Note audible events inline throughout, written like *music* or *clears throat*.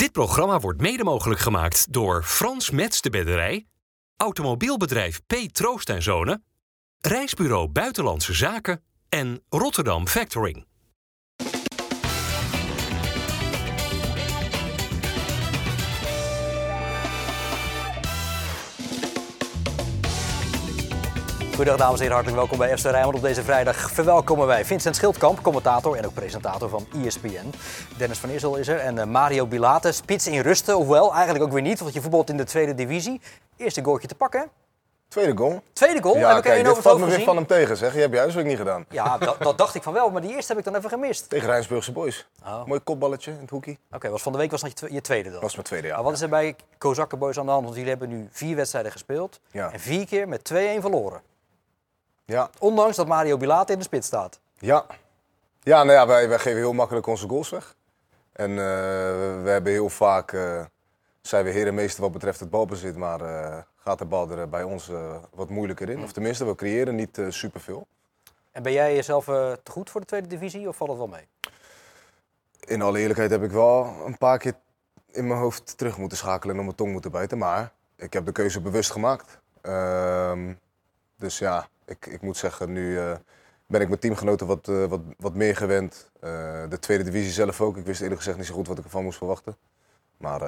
Dit programma wordt mede mogelijk gemaakt door Frans Mets de Bedderij, automobielbedrijf P. Troost en Zonen, Reisbureau Buitenlandse Zaken en Rotterdam Factoring. Goedendag dames en heren, hartelijk welkom bij FC Rijnmond. Op deze vrijdag verwelkomen wij Vincent Schildkamp, commentator en ook presentator van ESPN. Dennis van Eersel is er en uh, Mario Bilate, spits in rusten. Ofwel, eigenlijk ook weer niet, want je voetbalt in de tweede divisie. Eerste goaltje te pakken? Tweede goal. Tweede goal, Ja, heb ik er kijk, dit valt me weer van hem tegen, zeg. Je hebt je huiswerk niet gedaan. Ja, dat, dat dacht ik van wel, maar die eerste heb ik dan even gemist. Tegen Rijnsburgse Boys. Oh. Mooi kopballetje in het hoekie. Oké, was van de week was dat je, twe- je tweede dan. Dat was mijn tweede Maar jaar. wat is er bij Kozakkenboys aan de hand? Want jullie hebben nu vier wedstrijden gespeeld Ja. en vier keer met 2-1 verloren. Ja, Ondanks dat Mario Bilate in de spits staat. ja. Ja, nou ja, wij, wij geven heel makkelijk onze goals weg. En eh, we hebben heel vaak, eh, zijn we herenmeester wat betreft het balbezit, maar eh, gaat de bal er bij ons wat moeilijker in. Of tenminste, we creëren niet superveel. En ben jij jezelf te goed voor de tweede divisie of valt het wel mee? In alle eerlijkheid heb ik wel een paar keer in mijn hoofd terug moeten schakelen en op mijn tong moeten bijten. Maar ik heb de keuze bewust gemaakt. Ehm, dus ja, ik, ik moet zeggen, nu eh, ben ik mijn teamgenoten wat, eh, wat, wat meer gewend. Eh, de tweede divisie zelf ook. Ik wist eerlijk gezegd niet zo goed wat ik ervan moest verwachten. Maar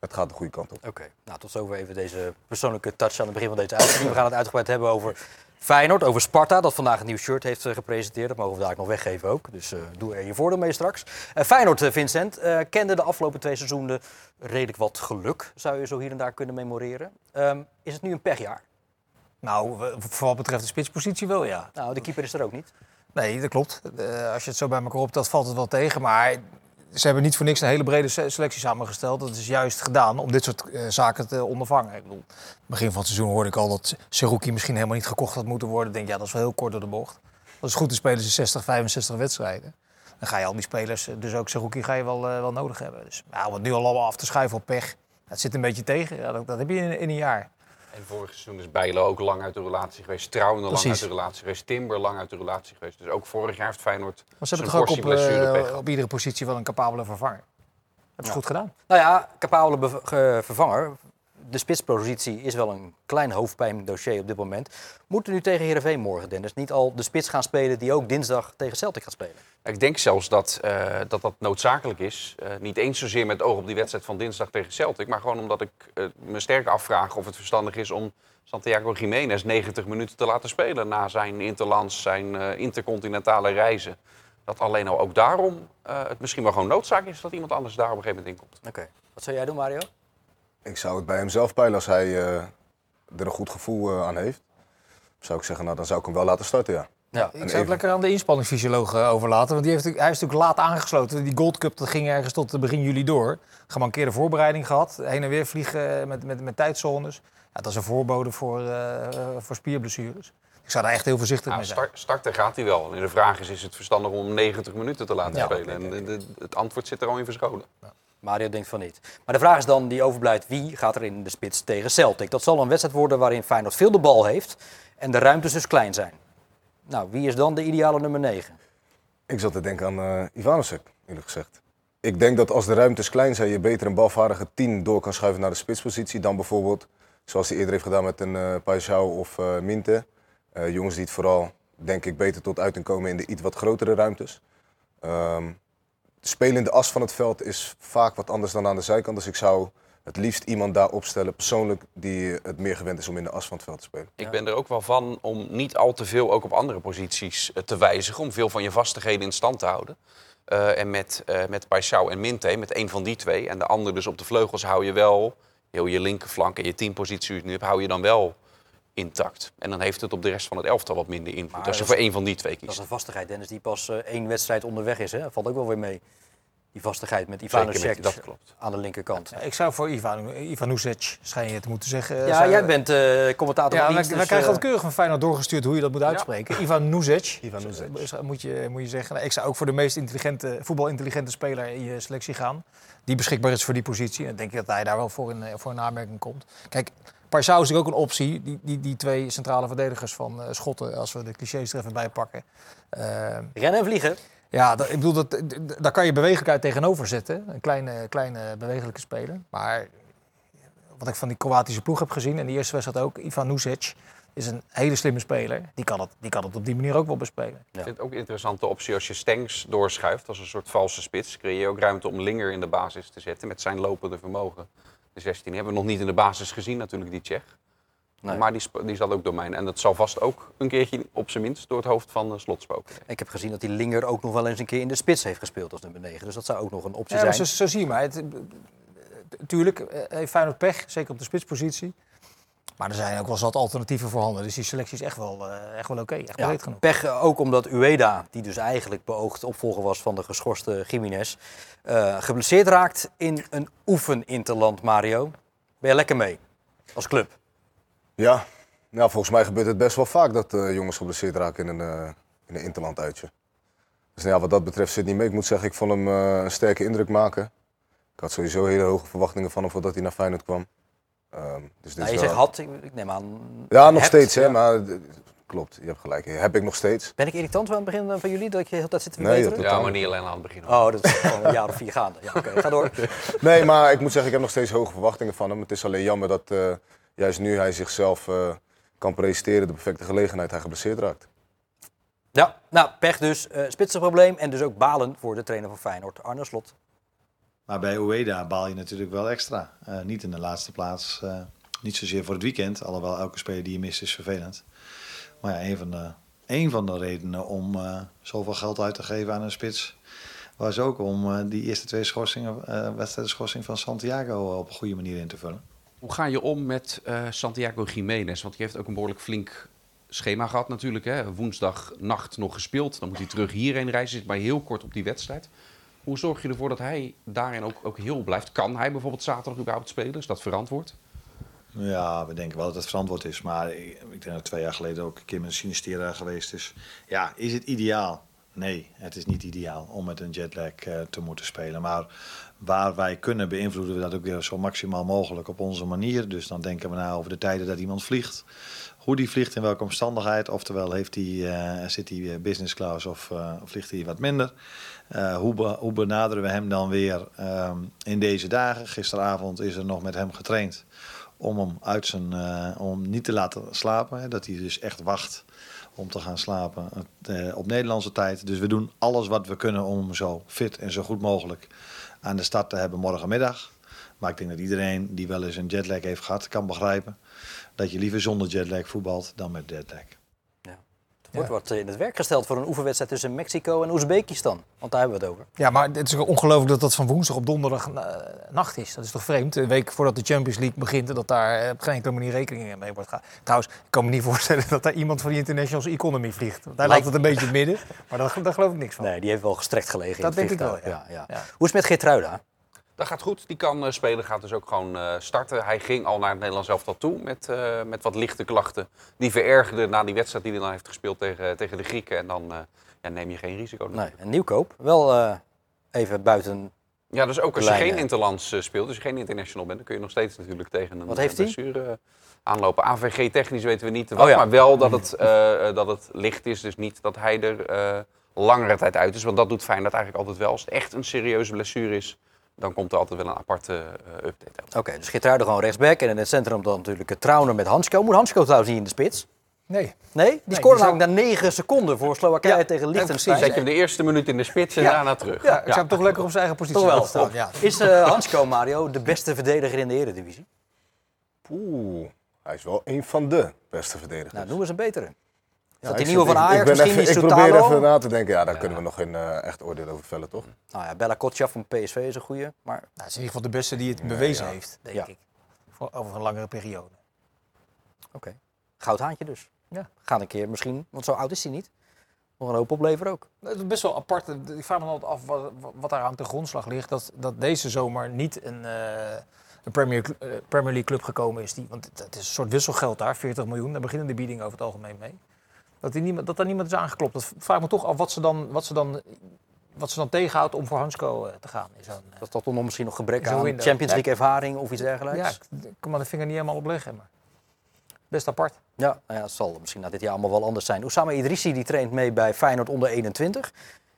het gaat de goede kant op. Oké, nou tot zover even deze persoonlijke touch aan het begin van deze uitzending. We gaan het uitgebreid hebben over Feyenoord, over Sparta, dat vandaag een nieuw shirt heeft gepresenteerd. Dat mogen we daar nog weggeven ook, dus doe er je voordeel mee straks. Feyenoord, Vincent, kende de afgelopen twee seizoenen redelijk wat geluk, zou je zo hier en daar kunnen memoreren. Ehm, is het nu een pechjaar? Nou, voor wat betreft de spitspositie wel, ja. Nou, de keeper is er ook niet. Nee, dat klopt. Eh, als je het zo bij elkaar optelt, valt het wel tegen. Maar ze hebben niet voor niks een hele brede se- selectie samengesteld. Dat is juist gedaan om dit soort eh, zaken te ondervangen. Ik bedoel, begin van het seizoen hoorde ik al dat Seruki misschien helemaal niet gekocht had moeten worden. Ik denk, ja, dat is wel heel kort door de bocht. Dat is goed, te spelen ze 60, 65 wedstrijden. Dan ga je al die spelers, eh, dus ook Seruki, ga je wel, wel nodig hebben. Dus ja, om het nu al allemaal af te schuiven op pech, dat zit een beetje tegen. Ja, dat, dat heb je in, in een jaar. En vorig seizoen is Bijlo ook lang uit de relatie geweest. Trouwen lang uit de relatie geweest. Timber lang uit de relatie geweest. Dus ook vorig jaar heeft Feyenoord Maar ze hebben zijn toch ook op, portie blessurepech eh, gehad. op iedere positie wel een capabele vervanger. Hebben ze goed gedaan. Nou ja, capabele vervanger. De spitspositie is wel een klein hoofdpijndossier op dit moment. Moeten nu tegen Heerenveen morgen, Dennis, niet al de spits gaan spelen die ook dinsdag tegen Celtic gaat spelen? Ik denk zelfs dat eh, dat, dat noodzakelijk is. Eh, niet eens zozeer met oog op die wedstrijd van dinsdag tegen Celtic. Maar gewoon omdat ik eh, me sterk afvraag of het verstandig is om Santiago Jiménez 90 minuten te laten spelen. Na zijn interlands, zijn intercontinentale reizen. Dat alleen al ook daarom het misschien wel gewoon noodzaak is dat iemand anders daar op een gegeven moment in komt. Oké. Wat zou jij doen, Mario? Ik zou het bij hem zelf peilen als hij eh, er een goed gevoel eh, aan heeft. Zou ik zeggen, nou dan zou ik hem wel laten starten, ja. Ja. Ik zou even- het lekker aan de inspanningsfysioloog eh, overlaten. Want die heeft, hij is natuurlijk laat aangesloten. Die Gold Cup dat ging ergens tot begin juli door. Gemankeerde voorbereiding gehad. Heen en weer vliegen met, met, met tijdzones. Ja, dat is een voorbode voor, voor spierblessures. Ik zou daar echt heel voorzichtig Nou, mee zijn. start, starten gaat hij wel. En de vraag is, is het verstandig om 90 minuten te laten Ja. spelen? En de- de- het antwoord zit er al in verscholen. Mario denkt van niet. Maar de vraag is dan die overblijft, wie gaat er in de spits tegen Celtic? Dat zal een wedstrijd worden waarin Feyenoord veel de bal heeft en de ruimtes dus klein zijn. Nou, wie is dan de ideale nummer 9? Ik zat te denken aan Ivanovic, eerlijk gezegd. Ik denk dat als de ruimtes klein zijn, je beter een balvaardige 10 door kan schuiven naar de spitspositie dan bijvoorbeeld, zoals hij eerder heeft gedaan met een Paixão of eh, Minte. Jongens die het vooral, denk ik, beter tot uiting komen in de iets wat grotere ruimtes. Ehm spelen in de as van het veld is vaak wat anders dan aan de zijkant. Dus ik zou het liefst iemand daar opstellen, persoonlijk, die het meer gewend is om in de as van het veld te spelen. Ik ben er ook wel van om niet al te veel ook op andere posities eh, te wijzigen. Om veel van je vastigheden in stand te houden. Eh, en met, eh met Paixão en Minte, met één van die twee. En de ander dus op de vleugels hou je wel heel je linkerflank en je teampositie die je nu hebt, hou je dan wel intact. En dan heeft het op de rest van het elftal wat minder invloed. Maar als je voor één van die twee Dat is kiest. een vastigheid, Dennis, die pas eh, één wedstrijd onderweg is. Hè? Valt ook wel weer mee. Die vastigheid met Ivanovic dat klopt. aan de linkerkant. Ja, ik zou voor Ivan, Ivanusic, schijn je het moeten zeggen. Ja, zou- jij bent eh, commentator Ja, wij, dus, krijgen eh, al keurig van Feyenoord doorgestuurd hoe je dat moet uitspreken. Ivan. Ivanovic. Moet je, moet je zeggen. Nou, ik zou ook voor de meest intelligente, voetbalintelligente speler in je selectie gaan. Die beschikbaar is voor die positie. En dan denk ik dat hij daar wel voor in, eh, voor een aanmerking komt. Kijk, Parsau is natuurlijk ook een optie. Die, die, die twee centrale verdedigers van eh, Schotten, als we de clichés er even bij pakken. Eh, Rennen en vliegen. Ja, dat, ik bedoel, dat, daar kan je bewegelijkheid tegenover zetten. Een kleine, kleine bewegelijke speler. Maar wat ik van die Kroatische ploeg heb gezien, en die eerste wedstrijd ook, Ivan Nusic is een hele slimme speler. Die kan het, die kan het op die manier ook wel bespelen. Ik vind het ook een interessante optie als je Stengs doorschuift als een soort valse spits. Creëer je ook ruimte om Linger in de basis te zetten met zijn lopende vermogen. De 16 hebben we nog niet in de basis gezien natuurlijk, die Tsjech. Nee. Maar die, die zat ook door mij. En dat zal vast ook een keertje op zijn minst door het hoofd van de slot spoken. Ik heb gezien dat die Linger ook nog wel eens een keer in de spits heeft gespeeld als nummer 9. Dus dat zou ook nog een optie Ja, zijn. zo, zo zie je maar. Het, eh, tuurlijk eh, heeft Feyenoord pech, zeker op de spitspositie. Maar er zijn ook wel zat alternatieven voorhanden. Dus die selectie is echt wel, eh, echt wel oké, echt Ja, breed genoeg. pech eh, ook omdat Ueda, die dus eigenlijk beoogd opvolger was van de geschorste Jiménez, eh, geblesseerd raakt in een oefeninterland, Mario. Ben je lekker mee als club? Ja, nou, volgens mij gebeurt het best wel vaak dat eh, jongens geblesseerd raken in een, eh in een interland uitje. Dus nou ja, wat dat betreft zit niet mee. Ik moet zeggen, ik vond hem eh, een sterke indruk maken. Ik had sowieso hele hoge verwachtingen van hem voordat hij naar Feyenoord kwam. Ehm, dus dit Nou, je wel- zegt had, ik, ik neem aan. Ja, nog hebt, steeds, hè, ja. maar klopt, je hebt gelijk. Heb ik nog steeds. Ben ik irritant aan het begin eh, van jullie dat je dat zit te Nee, verbeteren? Ja, maar niet alleen aan het begin. Oh, dat is gewoon een jaar of vier gaande. Ja, oké, ga door. *laughs* Nee, maar ik moet zeggen, ik heb nog steeds hoge verwachtingen van hem. Het is alleen jammer dat eh, juist nu hij zichzelf eh, kan presenteren, de perfecte gelegenheid, hij geblesseerd raakt. Ja, nou, pech dus. eh spitsenprobleem en dus ook balen voor de trainer van Feyenoord, Arne Slot. Maar bij Ueda baal je natuurlijk wel extra. Eh, niet in de laatste plaats. eh, niet zozeer voor het weekend. Alhoewel elke speler die je mist is vervelend. Maar ja, een van de, van de redenen om eh, zoveel geld uit te geven aan een spits... was ook om die eerste twee schorsingen, wedstrijden van Santiago op een goede manier in te vullen. Hoe ga je om met Santiago Jiménez? Want die heeft ook een behoorlijk flink schema gehad natuurlijk. Hè? Woensdag nacht nog gespeeld. Dan moet hij terug hierheen reizen. Maar heel kort op die wedstrijd. Hoe zorg je ervoor dat hij daarin ook, ook heel blijft? Kan hij bijvoorbeeld zaterdag überhaupt spelen? Is dat verantwoord? Ja, we denken wel dat het verantwoord is. Maar ik, ik denk dat twee jaar geleden ook een keer met een Sinistera geweest is. Ja, is het ideaal? Nee, het is niet ideaal om met een jetlag eh, te moeten spelen. Maar waar wij kunnen beïnvloeden we dat ook weer zo maximaal mogelijk op onze manier. Dus dan denken we na over de tijden dat iemand vliegt. Hoe die vliegt, in welke omstandigheid. Oftewel, heeft hij, eh, zit hij eh, business class of eh, vliegt hij wat minder. Hoe, hoe benaderen we hem dan weer ehm, in deze dagen? Gisteravond is er nog met hem getraind om hem uit zijn, om niet te laten slapen. Hè, dat hij dus echt wacht om te gaan slapen op Nederlandse tijd. Dus we doen alles wat we kunnen om hem zo fit en zo goed mogelijk aan de start te hebben morgenmiddag. Maar ik denk dat iedereen die wel eens een jetlag heeft gehad, kan begrijpen dat je liever zonder jetlag voetbalt dan met jetlag. Er wordt wat in het werk gesteld voor een oefenwedstrijd tussen Mexico en Oezbekistan. Want daar hebben we het over. Ja, maar het is ongelooflijk dat dat van woensdag op donderdag eh, nacht is. Dat is toch vreemd? Een week voordat de Champions League begint en dat daar eh, op geen enkele manier rekening mee wordt gehouden. Trouwens, ik kan me niet *laughs* voorstellen dat daar iemand van die Internationals Economy vliegt. Daar lijkt het een beetje in het midden, maar daar, daar geloof ik niks van. Nee, die heeft wel gestrekt gelegen in Dat het denk ik wel, ja. Ja. Hoe is het met Geertruida? Dat gaat goed. Die kan eh, spelen, gaat dus ook gewoon eh, starten. Hij ging al naar het Nederlands elftal toe met, eh, met wat lichte klachten. Die verergerde na die wedstrijd die hij dan heeft gespeeld tegen, tegen de Grieken. En dan ja, neem je geen risico. Nee, een nieuwkoop. Wel even buiten. Ja, dus ook als je geen interlands speelt, dus je geen international bent, dan kun je nog steeds natuurlijk tegen een Wat heeft hij? blessure aanlopen. AVG technisch weten we niet wat, Oh ja. maar wel dat het, dat het licht is. Dus niet dat hij er langere tijd uit is. Want dat doet Feyenoord eigenlijk altijd wel. Als het echt een serieuze blessure is, dan komt er altijd wel een aparte eh, update. uit. Oké, dus Geertruida gewoon rechtsback. En in het centrum dan natuurlijk het Trauner met Hansko. Moet Hansko trouwens niet in de spits? Nee. Nee, die die scoorde namelijk na 9 seconden voor Slowakije Ja, tegen Liechtenstein. Zet je hem de eerste minuut in de spits en Ja. daarna terug. Ja, ik zou hem toch lekker op zijn eigen positie Toch wel. staan. Ja. Is eh Hansko, Mario, de beste verdediger in de Eredivisie? Oeh, hij is wel een van de beste verdedigers. Nou, noem eens een betere. Is dat die nieuwe van Ajax? Ik, ben Misschien even, ik probeer even na te denken. Ja, daar kunnen we nog geen eh, echt oordeel over vellen, toch? Nou ja, Bella Kotja van PSV is een goeie. Maar Nou, het is in ieder geval de beste die het bewezen ja. heeft, denk Ja. ik. Voor, over een langere periode. oké, goudhaantje dus. Ja. Gaan een keer misschien, want zo oud is hij niet. Nog een hoop opleveren ook. Het is best wel apart. Ik vraag me altijd af wat, wat daar aan de grondslag ligt. Dat, dat deze zomer niet een, eh, een Premier, eh, Premier League club gekomen is. Die, want het, het is een soort wisselgeld daar, 40 miljoen. Daar beginnen de biedingen over het algemeen mee. Dat, die niemand, dat daar niemand is aangeklopt. Dat vraag me toch af wat ze dan, wat ze dan, wat ze dan tegenhoudt om voor Hansko eh, te gaan. In zo'n, Dat dat dan misschien nog gebrek aan window. Champions League ervaring of iets dergelijks? ja, ik kan maar de vinger niet helemaal opleggen. Maar best apart. Ja, nou ja, het zal misschien na dit jaar allemaal wel anders zijn. Oussama Idrissi die traint mee bij Feyenoord onder 21.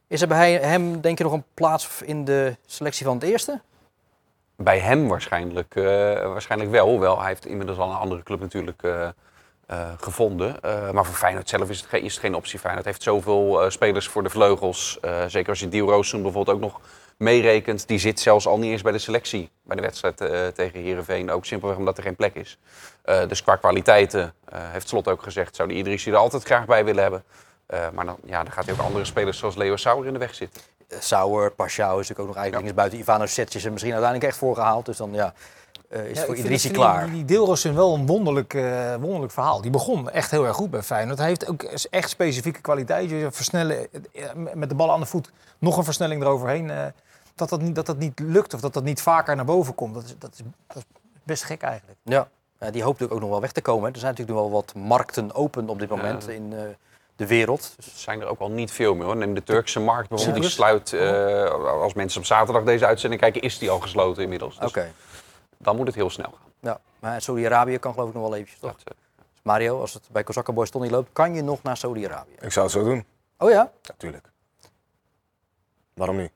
Is er bij hem, denk je, nog een plaats in de selectie van het eerste? Bij hem waarschijnlijk, eh, waarschijnlijk wel. Hoewel, hij heeft inmiddels al een andere club natuurlijk eh, eh, gevonden. Eh, maar voor Feyenoord zelf is het, geen, is het geen optie. Feyenoord heeft zoveel eh, spelers voor de vleugels. Zeker als je Diel Roosum bijvoorbeeld ook nog meerekent. Die zit zelfs al niet eens bij de selectie. Bij de wedstrijd tegen Heerenveen. Ook simpelweg omdat er geen plek is. Dus qua kwaliteiten, heeft Slot ook gezegd, zou de Idrissi er altijd graag bij willen hebben. Maar dan, ja, dan gaat hij ook andere spelers zoals Leo Sauer in de weg zitten. Sauer, Paschal is natuurlijk ook nog eigenlijk dingen buiten. Ivano Sets is er misschien uiteindelijk echt voor gehaald. Dus dan ja, eh, is Ja, voor Idrissi klaar. Die, die Deelros is wel een wonderlijk, eh, wonderlijk verhaal. Die begon echt heel erg goed bij Feyenoord. Hij heeft ook echt specifieke kwaliteiten. Versnellen, eh, met de bal aan de voet, nog een versnelling eroverheen. eh, dat, dat, niet, dat dat niet lukt of dat dat niet vaker naar boven komt. Dat is, dat is, dat is best gek eigenlijk. Ja, ja, die hoopt natuurlijk ook nog wel weg te komen. hè. Er zijn natuurlijk nu wel wat markten open op dit moment in eh, de wereld. Dus Er zijn er ook al niet veel meer hoor. Neem de Turkse markt bijvoorbeeld. Die sluit, eh, als mensen op zaterdag deze uitzending kijken, is die al gesloten inmiddels. Dus Oké. Dan moet het heel snel gaan. Ja, maar Saudi-Arabië kan geloof ik nog wel eventjes, toch? Dat, eh, Mario, als het bij Kozakken Boys toch niet loopt, kan je nog naar Saudi-Arabië? Ik zou het zo doen. Oh ja? Natuurlijk. Waarom niet?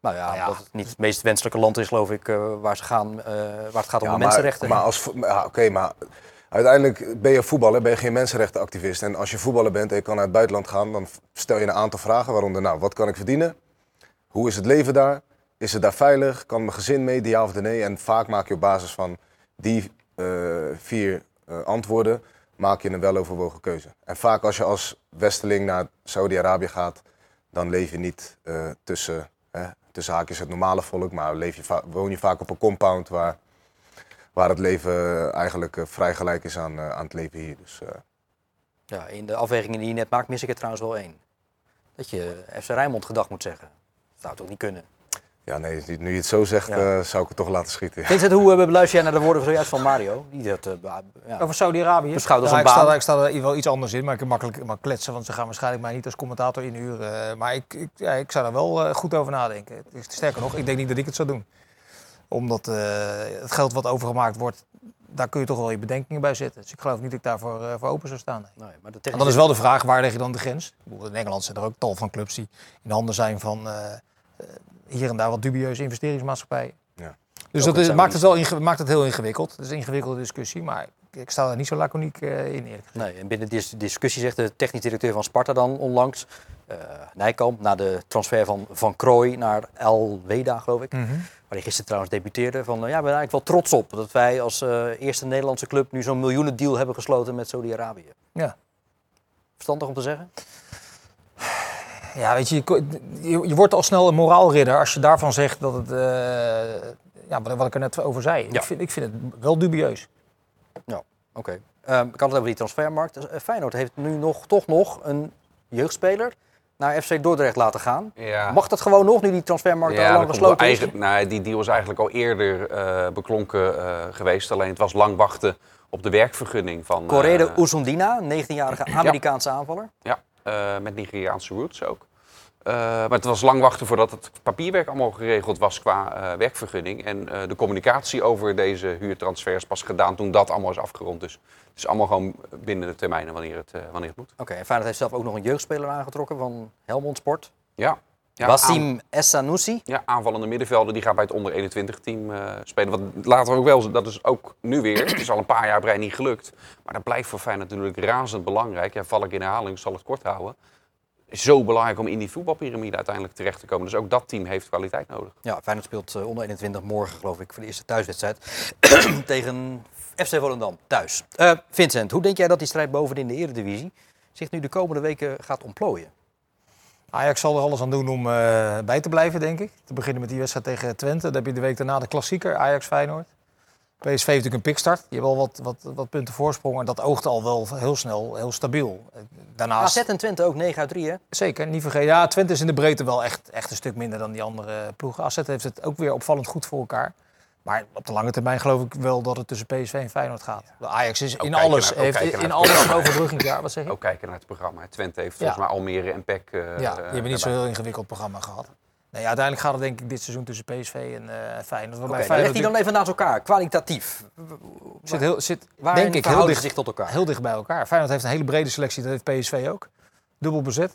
Nou ja, Nou ja. dat het niet het meest wenselijke land is, geloof ik, eh, waar, ze gaan, eh, waar het gaat om Ja, de mensenrechten. Maar, als, ja, oké, maar uiteindelijk ben je voetballer, ben je geen mensenrechtenactivist. En als je voetballer bent en je kan naar het buitenland gaan, dan stel je een aantal vragen. Waaronder, nou, wat kan ik verdienen? Hoe is het leven daar? Is het daar veilig? Kan mijn gezin mee? Ja of nee? En vaak maak je op basis van die eh, vier eh, antwoorden, maak je een weloverwogen keuze. En vaak als je als westeling naar Saudi-Arabië gaat, dan leef je niet eh, tussen, hè, tussen haakjes het normale volk, maar leef je woon je vaak op een compound waar waar het leven eigenlijk vrij gelijk is aan, aan het leven hier. Dus, Ja, in de afwegingen die je net maakt, mis ik er trouwens wel één. Dat je FC Rijnmond gedag moet zeggen. Dat zou toch niet kunnen? Ja, nee, nu- nu je het zo zegt, Ja. eh, zou ik het toch laten schieten. ja. Vincent, hoe uh, beluister jij naar de woorden zojuist van Mario? Die dat, eh, ja. Over Saudi-Arabië. Beschouwd als Ja, een ik sta, baan. ik sta er wel iets anders in, maar ik kan makkelijk maar kletsen, want ze gaan waarschijnlijk mij niet als commentator inhuren. Eh, maar ik, ik, ja, ik zou daar wel eh, goed over nadenken. Sterker nog, ik denk niet dat ik het zou doen. Omdat eh, het geld wat overgemaakt wordt, daar kun je toch wel je bedenkingen bij zetten. Dus ik geloof niet dat ik daarvoor eh, voor open zou staan. nee. Maar de En dan is wel de vraag, waar leg je dan de grens? Ik bedoel, in Engeland zijn er ook tal van clubs die in handen zijn van eh, eh, hier en daar wat dubieuze investeringsmaatschappijen. Ja. Dus Ook dat is, maakt, het wel inge- maakt het heel ingewikkeld. Het is een ingewikkelde discussie, maar ik, sta daar niet zo laconiek eh, in eerlijk. Nee, en binnen die discussie zegt de technisch directeur van Sparta dan onlangs, eh Nijkamp, na de transfer van Van Krooi naar El Weda, geloof ik, Mhm. waar hij gisteren trouwens debuteerde, van eh, ja, we zijn eigenlijk wel trots op dat wij als eerste Nederlandse club nu zo'n miljoenendeal hebben gesloten met Saudi-Arabië. Ja. Verstandig om te zeggen? Ja, weet je, je, je, wordt al snel een moraalridder als je daarvan zegt dat het, eh, ja, wat, wat ik er net over zei. Ja. Ik, vind, ik vind het wel dubieus. Oké. Ehm, ik had het over die transfermarkt. Eh, Feyenoord heeft nu nog, toch nog een jeugdspeler naar FC Dordrecht laten gaan. Ja. Mag dat gewoon nog, nu die transfermarkt al Ja, lang gesloten is? eigen, nou, die deal is eigenlijk al eerder eh, beklonken eh, geweest. Alleen het was lang wachten op de werkvergunning van... Correde Uzundina, 19-jarige Amerikaanse aanvaller. Ja, eh, met Nigeriaanse roots ook. Eh, maar het was lang wachten voordat het papierwerk allemaal geregeld was qua eh, werkvergunning. En eh, de communicatie over deze huurtransfer is pas gedaan toen dat allemaal is afgerond. Dus het is allemaal gewoon binnen de termijnen wanneer het, wanneer het moet. Oké, en Feyenoord heeft zelf ook nog een jeugdspeler aangetrokken van Helmond Sport. Ja. Ja, Wassim Essanusi. ja, aanvallende middenvelder die gaat bij het onder 21 team eh, spelen. Wat later ook wel, dat is ook nu weer. Het is al een paar jaar brein niet gelukt. Maar dat blijft voor Feyenoord natuurlijk razend belangrijk. Ja, val ik in herhaling, ik zal het kort houden. Is zo belangrijk om in die voetbalpyramide uiteindelijk terecht te komen. Dus ook dat team heeft kwaliteit nodig. Ja, Feyenoord speelt eh, onder 21 morgen, geloof ik, voor de eerste thuiswedstrijd *clears throat* tegen FC Volendam thuis. Eh, Vincent, hoe denk jij dat die strijd bovenin de Eredivisie zich nu de komende weken gaat ontplooien? Ajax zal er alles aan doen om eh, bij te blijven, denk ik. Te beginnen met die wedstrijd tegen Twente. Dan heb je de week daarna de klassieker, Ajax-Feyenoord. PSV heeft natuurlijk een pikstart. Die hebben al wat, wat, wat punten voorsprong. En dat oogt al wel heel snel, heel stabiel. Daarnaast, AZ en Twente ook 9 uit 3, hè? zeker, niet vergeten. Ja, Twente is in de breedte wel echt, echt een stuk minder dan die andere ploegen. AZ heeft het ook weer opvallend goed voor elkaar. Maar op de lange termijn geloof ik wel dat het tussen PSV en Feyenoord gaat. De Ajax is in alles, naar- heeft in alles het een overbruggingsjaar. Wat zeg je? Ook kijken naar het programma. Twente heeft Ja. volgens mij Almere en PEC. eh, Ja, die hebben niet zo daarbij. heel ingewikkeld programma gehad. Nee, uiteindelijk gaat het denk ik dit seizoen tussen PSV en eh Feyenoord. Feyenoord leg die dan even naast elkaar, kwalitatief. zit, heel, zit Waarin denk ik heel dicht, zich tot elkaar? heel dicht bij elkaar. Feyenoord heeft een hele brede selectie, dat heeft PSV ook. Dubbel bezet.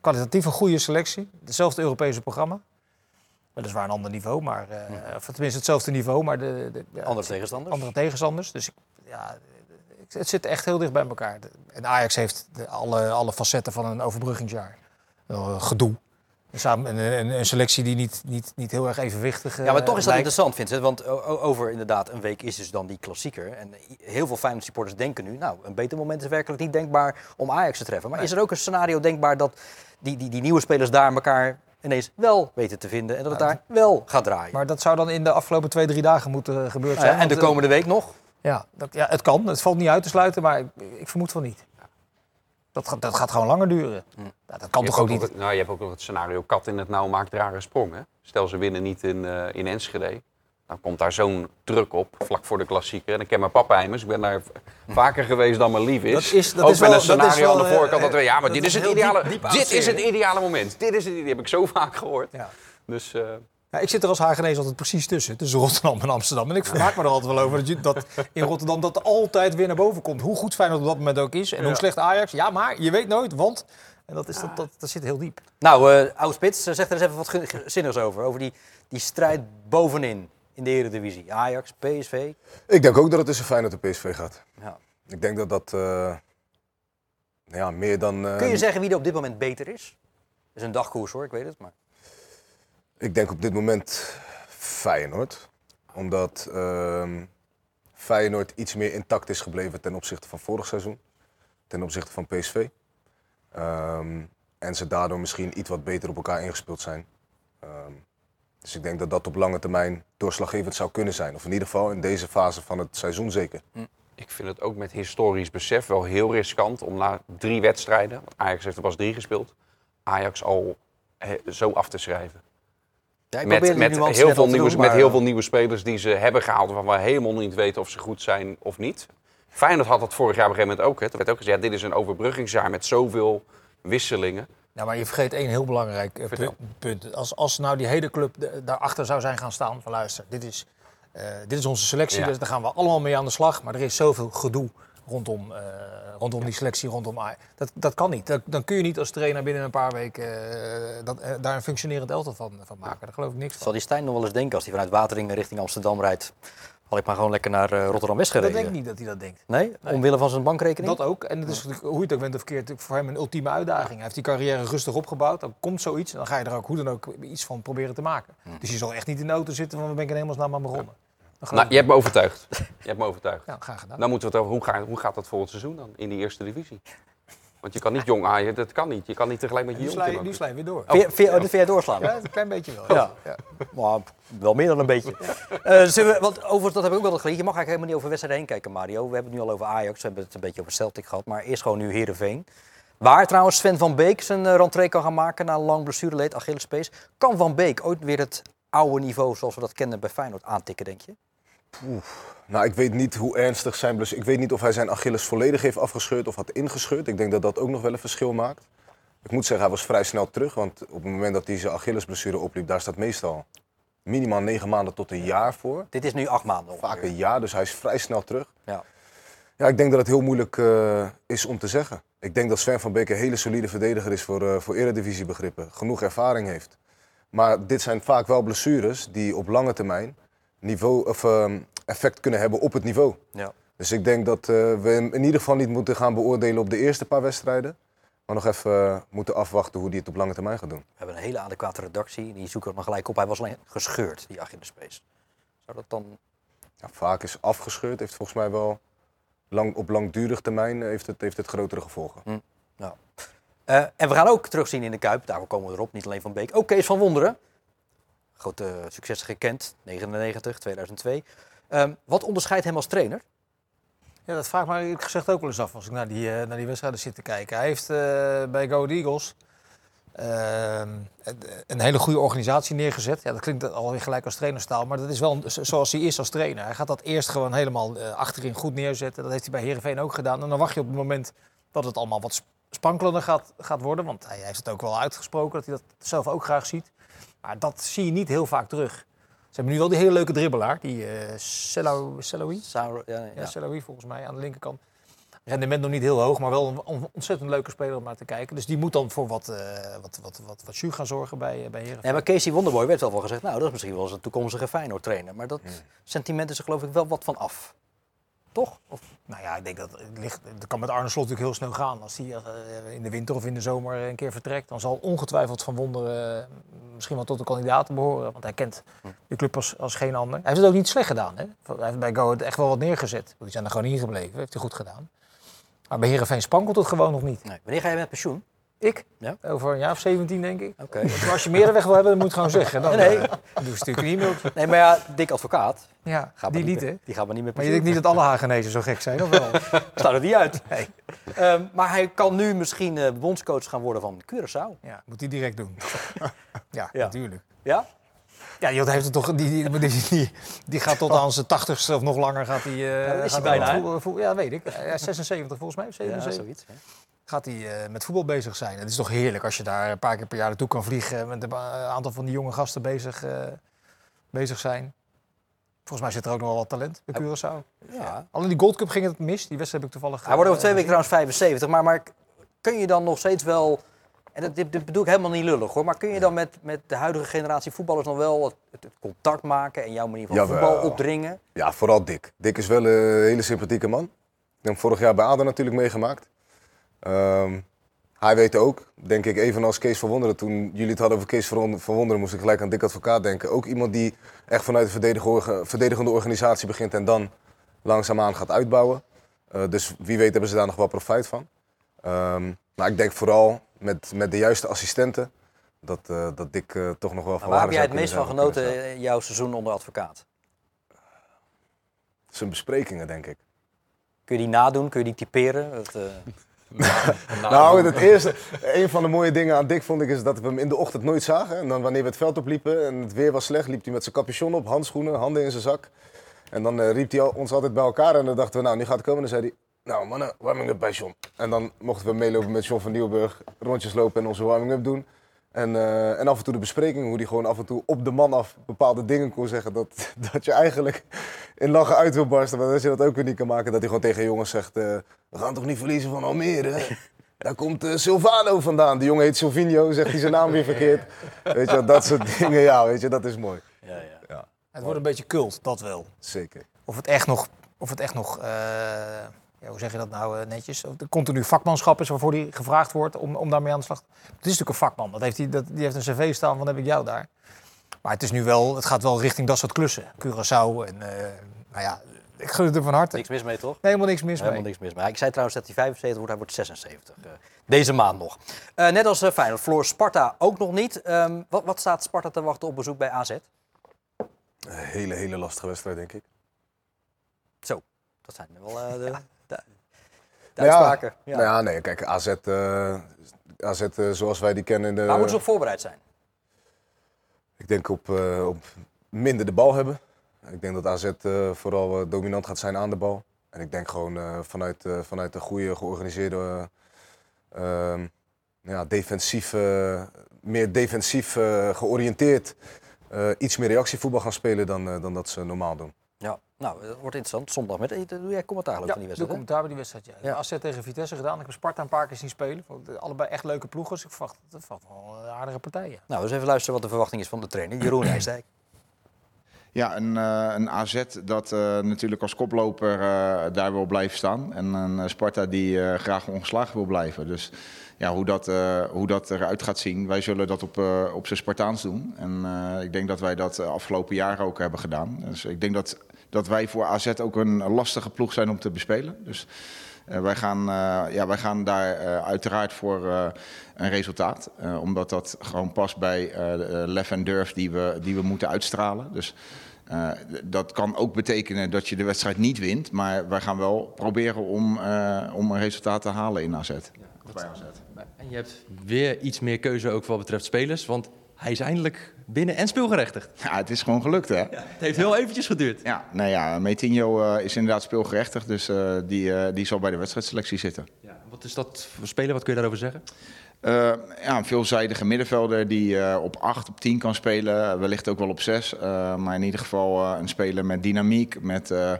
kwalitatief een goede selectie. Hetzelfde Europese programma. Weliswaar een ander niveau, maar, eh, of tenminste hetzelfde niveau, maar de, de, ja, Andere tegenstanders. andere tegenstanders. Dus ik- ja, het zit echt heel dicht bij elkaar. En Ajax heeft alle, alle facetten van een overbruggingsjaar. Eh, gedoe. Samen, een, een, selectie die niet, niet, niet heel erg evenwichtig Ja, maar toch is dat lijkt. interessant, Vincent. Want over inderdaad een week is dus dan die klassieker. En heel veel Feyenoord supporters denken nu... nou, een beter moment is werkelijk niet denkbaar om Ajax te treffen. Maar is er ook een scenario denkbaar dat die, die, die nieuwe spelers daar elkaar ineens wel weten te vinden... en dat het daar wel gaat draaien? Maar dat zou dan in de afgelopen twee, drie dagen moeten eh, gebeurd Nou ja, en de eh, komende week nog? Ja, dat, ja, het kan. Het valt niet uit te sluiten, maar ik, ik vermoed van niet. Dat, gaat- dat gaat gewoon langer duren. Hm. Dat kan Je toch ook niet. het- nou, je hebt ook nog het scenario kat in het nauw maakt rare sprong. Hè? Stel ze winnen niet in, eh, in Enschede. Dan komt daar zo'n druk op, vlak voor de klassieker. En ik ken mijn papa immers. Ik ben daar *laughs* vaker geweest dan mijn lief is. Dat is- dat ook is met wel- een scenario wel, aan de eh, voorkant. Dat we, ja, maar dat dit is het ideale, diep- diep dit is het ideale moment. Dit is het, die heb ik zo vaak gehoord. Ja. Dus eh, Ja, ik zit er als Hagenees altijd precies tussen, tussen Rotterdam en Amsterdam. En ik vermaak me er altijd wel over dat, je, dat in Rotterdam dat altijd weer naar boven komt. Hoe goed Feyenoord op dat moment ook is en hoe slecht Ajax. Ja, maar je weet nooit, want... En dat, is, dat, dat, dat zit heel diep. Nou, eh oude Spits, eh, zeg er eens even wat zinnigs over. Over die, die strijd bovenin in de Eredivisie. Ajax, PSV. Ik denk ook dat het tussen Feyenoord en PSV gaat. Ja. Ik denk dat dat eh, ja, meer dan... eh, Kun je zeggen wie er op dit moment beter is? Dat is een dagkoers hoor, ik weet het. Maar... Ik denk op dit moment Feyenoord. Omdat ehm, Feyenoord iets meer intact is gebleven ten opzichte van vorig seizoen. Ten opzichte van PSV. Ehm, en ze daardoor misschien iets wat beter op elkaar ingespeeld zijn. Ehm, dus ik denk dat dat op lange termijn doorslaggevend zou kunnen zijn. Of in ieder geval in deze fase van het seizoen zeker. ik vind het ook met historisch besef wel heel riskant om na drie wedstrijden, Ajax heeft er pas drie gespeeld, Ajax al zo af te schrijven. Ja, Met, heel veel nieuwe, doen, met heel veel nieuwe spelers die ze hebben gehaald waarvan we helemaal niet weten of ze goed zijn of niet. Feyenoord had dat vorig jaar op een gegeven moment ook. Hè. Er werd ook gezegd, ja, dit is een overbruggingsjaar met zoveel wisselingen. Nou, maar je vergeet één heel belangrijk eh, punt. punt. Als, als nou die hele club de- daarachter zou zijn gaan staan van luister, dit is, eh, dit is onze selectie, Ja. dus daar gaan we allemaal mee aan de slag. Maar er is zoveel gedoe rondom, eh, rondom die selectie, rondom. Dat, dat kan niet. Dat, dan kun je niet als trainer binnen een paar weken eh, dat, eh, daar een functionerend elftal van, van maken. Daar geloof ik niks van. Zal die Stijn nog wel eens denken als hij vanuit Wateringen richting Amsterdam rijdt? Had ik maar gewoon lekker naar Rotterdam-West Dat gereden. denk ik niet dat hij dat denkt. Nee? Omwille van zijn bankrekening? Dat ook. En het is hoe je het ook bent of verkeerd, voor hem een ultieme uitdaging. Hij heeft die carrière rustig opgebouwd. Dan komt zoiets en dan ga je er ook hoe dan ook iets van proberen te maken. Dus je zal echt niet in de auto zitten van ben ik in hemelsnaam aan begonnen. Nou, je hebt me overtuigd. *laughs* Je hebt me overtuigd. Ja, graag gedaan. Dan moeten we het over, hoe, ga, hoe gaat dat volgend seizoen dan in die eerste divisie? Want je kan niet jong Ajax, dat kan niet. Je kan niet tegelijk met je nu, jong sla je, team nu sla je weer door. Vind vind oh, dat vind jij doorslaan? Ja, een klein beetje wel. Ja. Maar wel meer dan een beetje. Eh, zullen we, want overigens, dat heb ik ook wel geleerd. Je mag eigenlijk helemaal niet over wedstrijden heen kijken, Mario. We hebben het nu al over Ajax, we hebben het een beetje over Celtic gehad. Maar eerst gewoon nu Heerenveen. Waar trouwens Sven van Beek zijn uh, rentree kan gaan maken na een lang blessureleed, Achillespees. Kan Van Beek ooit weer het oude niveau zoals we dat kennen bij Feyenoord aantikken, denk je? Nou, ik weet niet hoe ernstig zijn blessure... Ik weet niet of hij zijn Achilles volledig heeft afgescheurd of had ingescheurd. Ik denk dat dat ook nog wel een verschil maakt. Ik moet zeggen, hij was vrij snel terug. Want op het moment dat hij zijn Achillesblessure opliep, daar staat meestal minimaal negen maanden tot een jaar voor. Dit is nu acht maanden ongeveer. Vaak een jaar, dus hij is vrij snel terug. Ja. Ja, ik denk dat het heel moeilijk eh, is om te zeggen. Ik denk dat Sven van Beek een hele solide verdediger is voor, uh, voor eredivisiebegrippen. Genoeg ervaring heeft. Maar dit zijn vaak wel blessures die op lange termijn niveau, of, uh, effect kunnen hebben op het niveau. Ja. Dus ik denk dat uh, we hem in ieder geval niet moeten gaan beoordelen op de eerste paar wedstrijden. Maar nog even uh, moeten afwachten hoe hij het op lange termijn gaat doen. We hebben een hele adequate redactie. Die zoeken het maar gelijk op. Hij was alleen gescheurd, die Achillespees. Zou dat dan... Ja, vaak is afgescheurd. Heeft volgens mij wel lang, op langdurig termijn heeft het, heeft het grotere gevolgen. Hm. Nou. Uh, en we gaan ook terugzien in de Kuip. Daarvoor komen we erop. Niet alleen van Beek. Ook Kees van Wonderen. Grote successen gekend. 99, 2002. Um, wat onderscheidt hem als trainer? Ja, dat vraag ik me gezegd ook wel eens af als ik naar die, uh, naar die wedstrijden zit te kijken. Hij heeft uh, bij Go Eagles uh, een hele goede organisatie neergezet. Ja, dat klinkt alweer gelijk als trainerstaal, maar dat is wel zoals hij is als trainer. Hij gaat dat eerst gewoon helemaal uh, achterin goed neerzetten. Dat heeft hij bij Heerenveen ook gedaan. En dan wacht je op het moment dat het allemaal wat sprankelender gaat, gaat worden. Want hij heeft het ook wel uitgesproken dat hij dat zelf ook graag ziet. Maar dat zie je niet heel vaak terug. Ze hebben nu wel die hele leuke dribbelaar, die Selawi. Saur, ja, ja. ja volgens mij aan de linkerkant. rendement nog niet heel hoog, maar wel een on- ontzettend leuke speler om naar te kijken. Dus die moet dan voor wat, eh wat, wat, wat, wat gaan zorgen bij, eh, bij Heerenveen. Nee, maar Casey Wonderboy werd wel wel gezegd, nou, dat is misschien wel eens een toekomstige Feyenoord-trainer. Maar dat sentiment is er geloof ik wel wat van af. Toch? Of, Nou ja, ik denk dat het ligt. Dat kan met Arne Slot natuurlijk heel snel gaan. Als hij eh, in de winter of in de zomer een keer vertrekt, dan zal ongetwijfeld Van Wonderen eh, misschien wel tot de kandidaten behoren. Want hij kent de club als, geen ander. Hij heeft het ook niet slecht gedaan. Hè? Hij heeft bij Go echt wel wat neergezet. Die zijn er gewoon ingebleven. Heeft hij goed gedaan. Maar bij Heerenveen spankelt het gewoon nog niet. nee. Wanneer ga je met pensioen? Ik? Ja. Over een jaar of 17 denk ik. Oké. Als je meer weg wil hebben, dan moet je gewoon zeggen. Dan, Nee, nee. eh, doe stuur een e-mailtje. Nee, maar ja, Dick Advocaat. Ja, Gaat die niet meer- hè. Die gaat maar niet meer Maar je denkt niet dat alle Hagenezen zo gek zijn, of wel? *laughs* Staat er niet uit. Nee. Ehm, maar hij kan nu misschien eh, bondscoach gaan worden van Curaçao. Ja, moet hij direct doen. *laughs* ja, Ja. natuurlijk. Ja? Ja, die heeft het toch. Die, die, die, die, die gaat tot aan zijn tachtigste of nog langer gaat hij. eh, dat is hij bijna, ja, weet ik. Ja, 76 volgens mij, of Ja, 77. zoiets. hè. Gaat hij eh, met voetbal bezig zijn. Het is toch heerlijk als je daar een paar keer per jaar naartoe kan vliegen. Met een ba- aantal van die jonge gasten bezig, eh, bezig zijn. Volgens mij zit er ook nog wel wat talent bij Curaçao. Ja. Al in die Gold Cup ging het mis. Die wedstrijd heb ik toevallig. Hij wordt over twee eh, weken trouwens 75, maar, maar kun je dan nog steeds wel... En dat, dit, dit bedoel ik helemaal niet lullig hoor, maar kun je dan met, met de huidige generatie voetballers nog wel het, het contact maken en jouw manier van Jawel. voetbal opdringen? Ja, vooral Dick. Dick is wel een hele sympathieke man. Ik heb hem vorig jaar bij ADO natuurlijk meegemaakt. Ehm, hij weet ook, denk ik, evenals Kees van Wonderen. Toen jullie het hadden over Kees van Wonderen, moest ik gelijk aan Dick Advocaat denken. Ook iemand die echt vanuit de verdedigende, organisatie begint en dan langzaamaan gaat uitbouwen. Eh, dus wie weet hebben ze daar nog wel profijt van. Ehm, maar ik denk vooral met, met de juiste assistenten dat, eh, dat Dick eh, toch nog wel van Maar waar heb jij het meest van genoten jouw seizoen onder advocaat? Zijn besprekingen, denk ik. Kun je die nadoen? Kun je die typeren? Dat, *laughs* *laughs* Nou, het eerste, een van de mooie dingen aan Dick vond ik is dat we hem in de ochtend nooit zagen. En dan wanneer we het veld opliepen en het weer was slecht, liep hij met zijn capuchon op, handschoenen, handen in zijn zak. En dan eh, riep hij ons altijd bij elkaar en dan dachten we, nou, nu gaat het komen. En dan zei hij, nou mannen, warming up bij John. En dan mochten we meelopen met John van Nieuwburg, rondjes lopen en onze warming up doen. En, eh, en af en toe de bespreking, hoe hij gewoon af en toe op de man af bepaalde dingen kon zeggen. Dat, *laughs* dat je eigenlijk in lachen uit wil barsten. Maar dat je dat ook weer niet kan maken. Dat hij gewoon tegen jongens zegt, eh, we gaan toch niet verliezen van Almere? *laughs* Daar komt eh, Silvano vandaan. Die jongen heet Silvino, zegt hij zijn naam weer verkeerd. Weet je, wel, dat soort *laughs* dingen, ja, weet je, dat is mooi. ja, ja. Het wordt een beetje cult, dat wel. Zeker. Of het echt nog, of het echt nog eh, ja, hoe zeg je dat nou eh, netjes? De continu vakmanschap is waarvoor hij gevraagd wordt om, om daarmee aan de slag te Het is natuurlijk een vakman. Dat heeft hij, dat, die heeft een cv staan van heb ik jou daar. Maar het, is nu wel, het gaat wel richting dat soort klussen. Curaçao en eh, nou ja, ik gun het hem van harte. Niks mis mee, toch? Nee, helemaal niks mis mee. Helemaal niks mis mee. Ik zei trouwens dat hij 75 wordt, hij wordt 76. eh, deze maand nog. Eh, net als uh, Feyenoord, Floor Sparta ook nog niet. Ehm, wat, wat staat Sparta te wachten op bezoek bij AZ? Een hele, hele lastige wedstrijd, denk ik. Zo, dat zijn wel eh, de, de Nou ja. Ja. Nou ja, nee, kijk, AZ, eh, AZ eh, zoals wij die kennen... in De, Waar moeten ze op voorbereid zijn? Ik denk op, eh, op minder de bal hebben. Ik denk dat AZ vooral dominant gaat zijn aan de bal. En ik denk gewoon vanuit, vanuit een goede, georganiseerde, eh, ehm, ja, defensief, meer defensief georiënteerd, iets meer reactievoetbal gaan spelen dan, dan dat ze normaal doen. Ja, nou, dat wordt interessant. Zondag met eh, doe jij commentaar Ja, van die doe wedstrijd. hè? commentaar bij die wedstrijd. Ja. Ja. AZ tegen Vitesse gedaan. Ik heb Sparta een paar keer zien spelen. Ik Allebei echt leuke ploegen. Dus ik verwacht, dat verwacht wel een aardige partijen. Nou, dus even luisteren wat de verwachting is van de trainer, Jeroen *clears throat* Rijsdijk. Ja, een, eh, een AZ dat eh, natuurlijk als koploper eh, daar wil blijven staan. En een eh, Sparta die eh, graag ongeslagen wil blijven. Dus ja, hoe, dat, eh, hoe dat eruit gaat zien, wij zullen dat op, eh, op zijn Spartaans doen. En eh, ik denk dat wij dat afgelopen jaren ook hebben gedaan. Dus ik denk dat, dat wij voor AZ ook een lastige ploeg zijn om te bespelen. Dus eh, wij, gaan, eh, ja, wij gaan daar eh, uiteraard voor een resultaat. Omdat dat gewoon past bij de lef en durf die we, die we moeten uitstralen. Dus dat kan ook betekenen dat je de wedstrijd niet wint. Maar wij gaan wel proberen om, om een resultaat te halen in AZ. Bij AZ. En je hebt weer iets meer keuze ook wat betreft spelers, want hij is eindelijk binnen en speelgerechtigd. Ja, het is gewoon gelukt hè. Het heeft heel eventjes geduurd. Ja, nou ja, Metinho eh, is inderdaad speelgerechtigd. Dus eh, die, eh, die zal bij de wedstrijdselectie zitten. Ja, wat is dat voor speler? Wat kun je daarover zeggen? Ja, een veelzijdige middenvelder die eh, op 8, op 10 kan spelen. Wellicht ook wel op 6. maar in ieder geval eh, een speler met dynamiek, met, eh,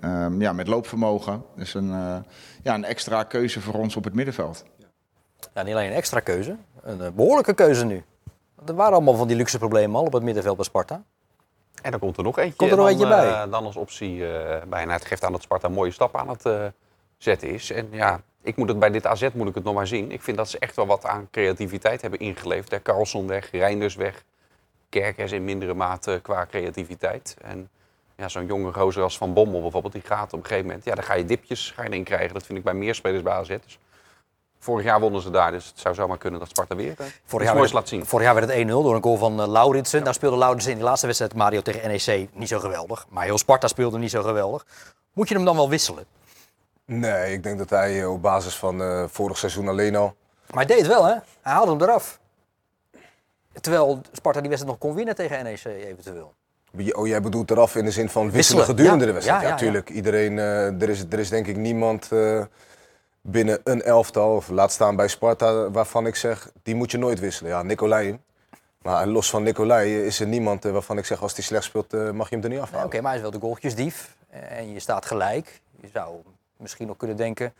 ehm, ja, met loopvermogen. Dus een, eh, ja, een extra keuze voor ons op het middenveld. Ja, niet alleen een extra keuze, een eh, behoorlijke keuze nu. Er waren allemaal van die luxe problemen al op het middenveld bij Sparta. En dan komt er nog eentje, Komt er nog dan, eentje bij? eh, dan als optie eh bijna. Het geeft aan dat Sparta een mooie stap aan het eh, zetten is. En ja, ik moet het bij dit AZ moet ik het nog maar zien. Ik vind dat ze echt wel wat aan creativiteit hebben ingeleverd. Hè. Carlson weg, Reinders weg. Kerkers in mindere mate qua creativiteit. En ja, zo'n jonge gozer als Van Bommel bijvoorbeeld, die gaat op een gegeven moment... Ja, dan ga je dipjes ga je erin krijgen. Dat vind ik bij meer spelers bij AZ. Dus vorig jaar wonnen ze daar, dus het zou zomaar kunnen dat Sparta weer eh, Vorig jaar, moois werd, laat zien. vorig jaar werd het 1-0 door een goal van uh, Lauritsen. Daar speelde Lauritsen in die laatste wedstrijd Mario tegen NEC niet zo geweldig. Maar heel Sparta speelde niet zo geweldig. Moet je hem dan wel wisselen? Nee, ik denk dat hij eh, op basis van eh, vorig seizoen alleen al... Maar hij deed het wel, hè? Hij haalde hem eraf. Terwijl Sparta die wedstrijd nog kon winnen tegen NEC eventueel. Oh, jij bedoelt eraf in de zin van wisselen Wisselen, gedurende ja. de wedstrijd? Ja, Ja, ja, tuurlijk. Iedereen, eh, er, is, er is denk ik niemand eh, binnen een elftal, of laat staan bij Sparta, waarvan ik zeg, die moet je nooit wisselen. Ja, Nicolai. Maar los van Nicolai is er niemand eh, waarvan ik zeg, als hij slecht speelt, eh, mag je hem er niet afhalen. Oké, maar hij is wel de goaltjesdief. En je staat gelijk. Je zou misschien nog kunnen denken...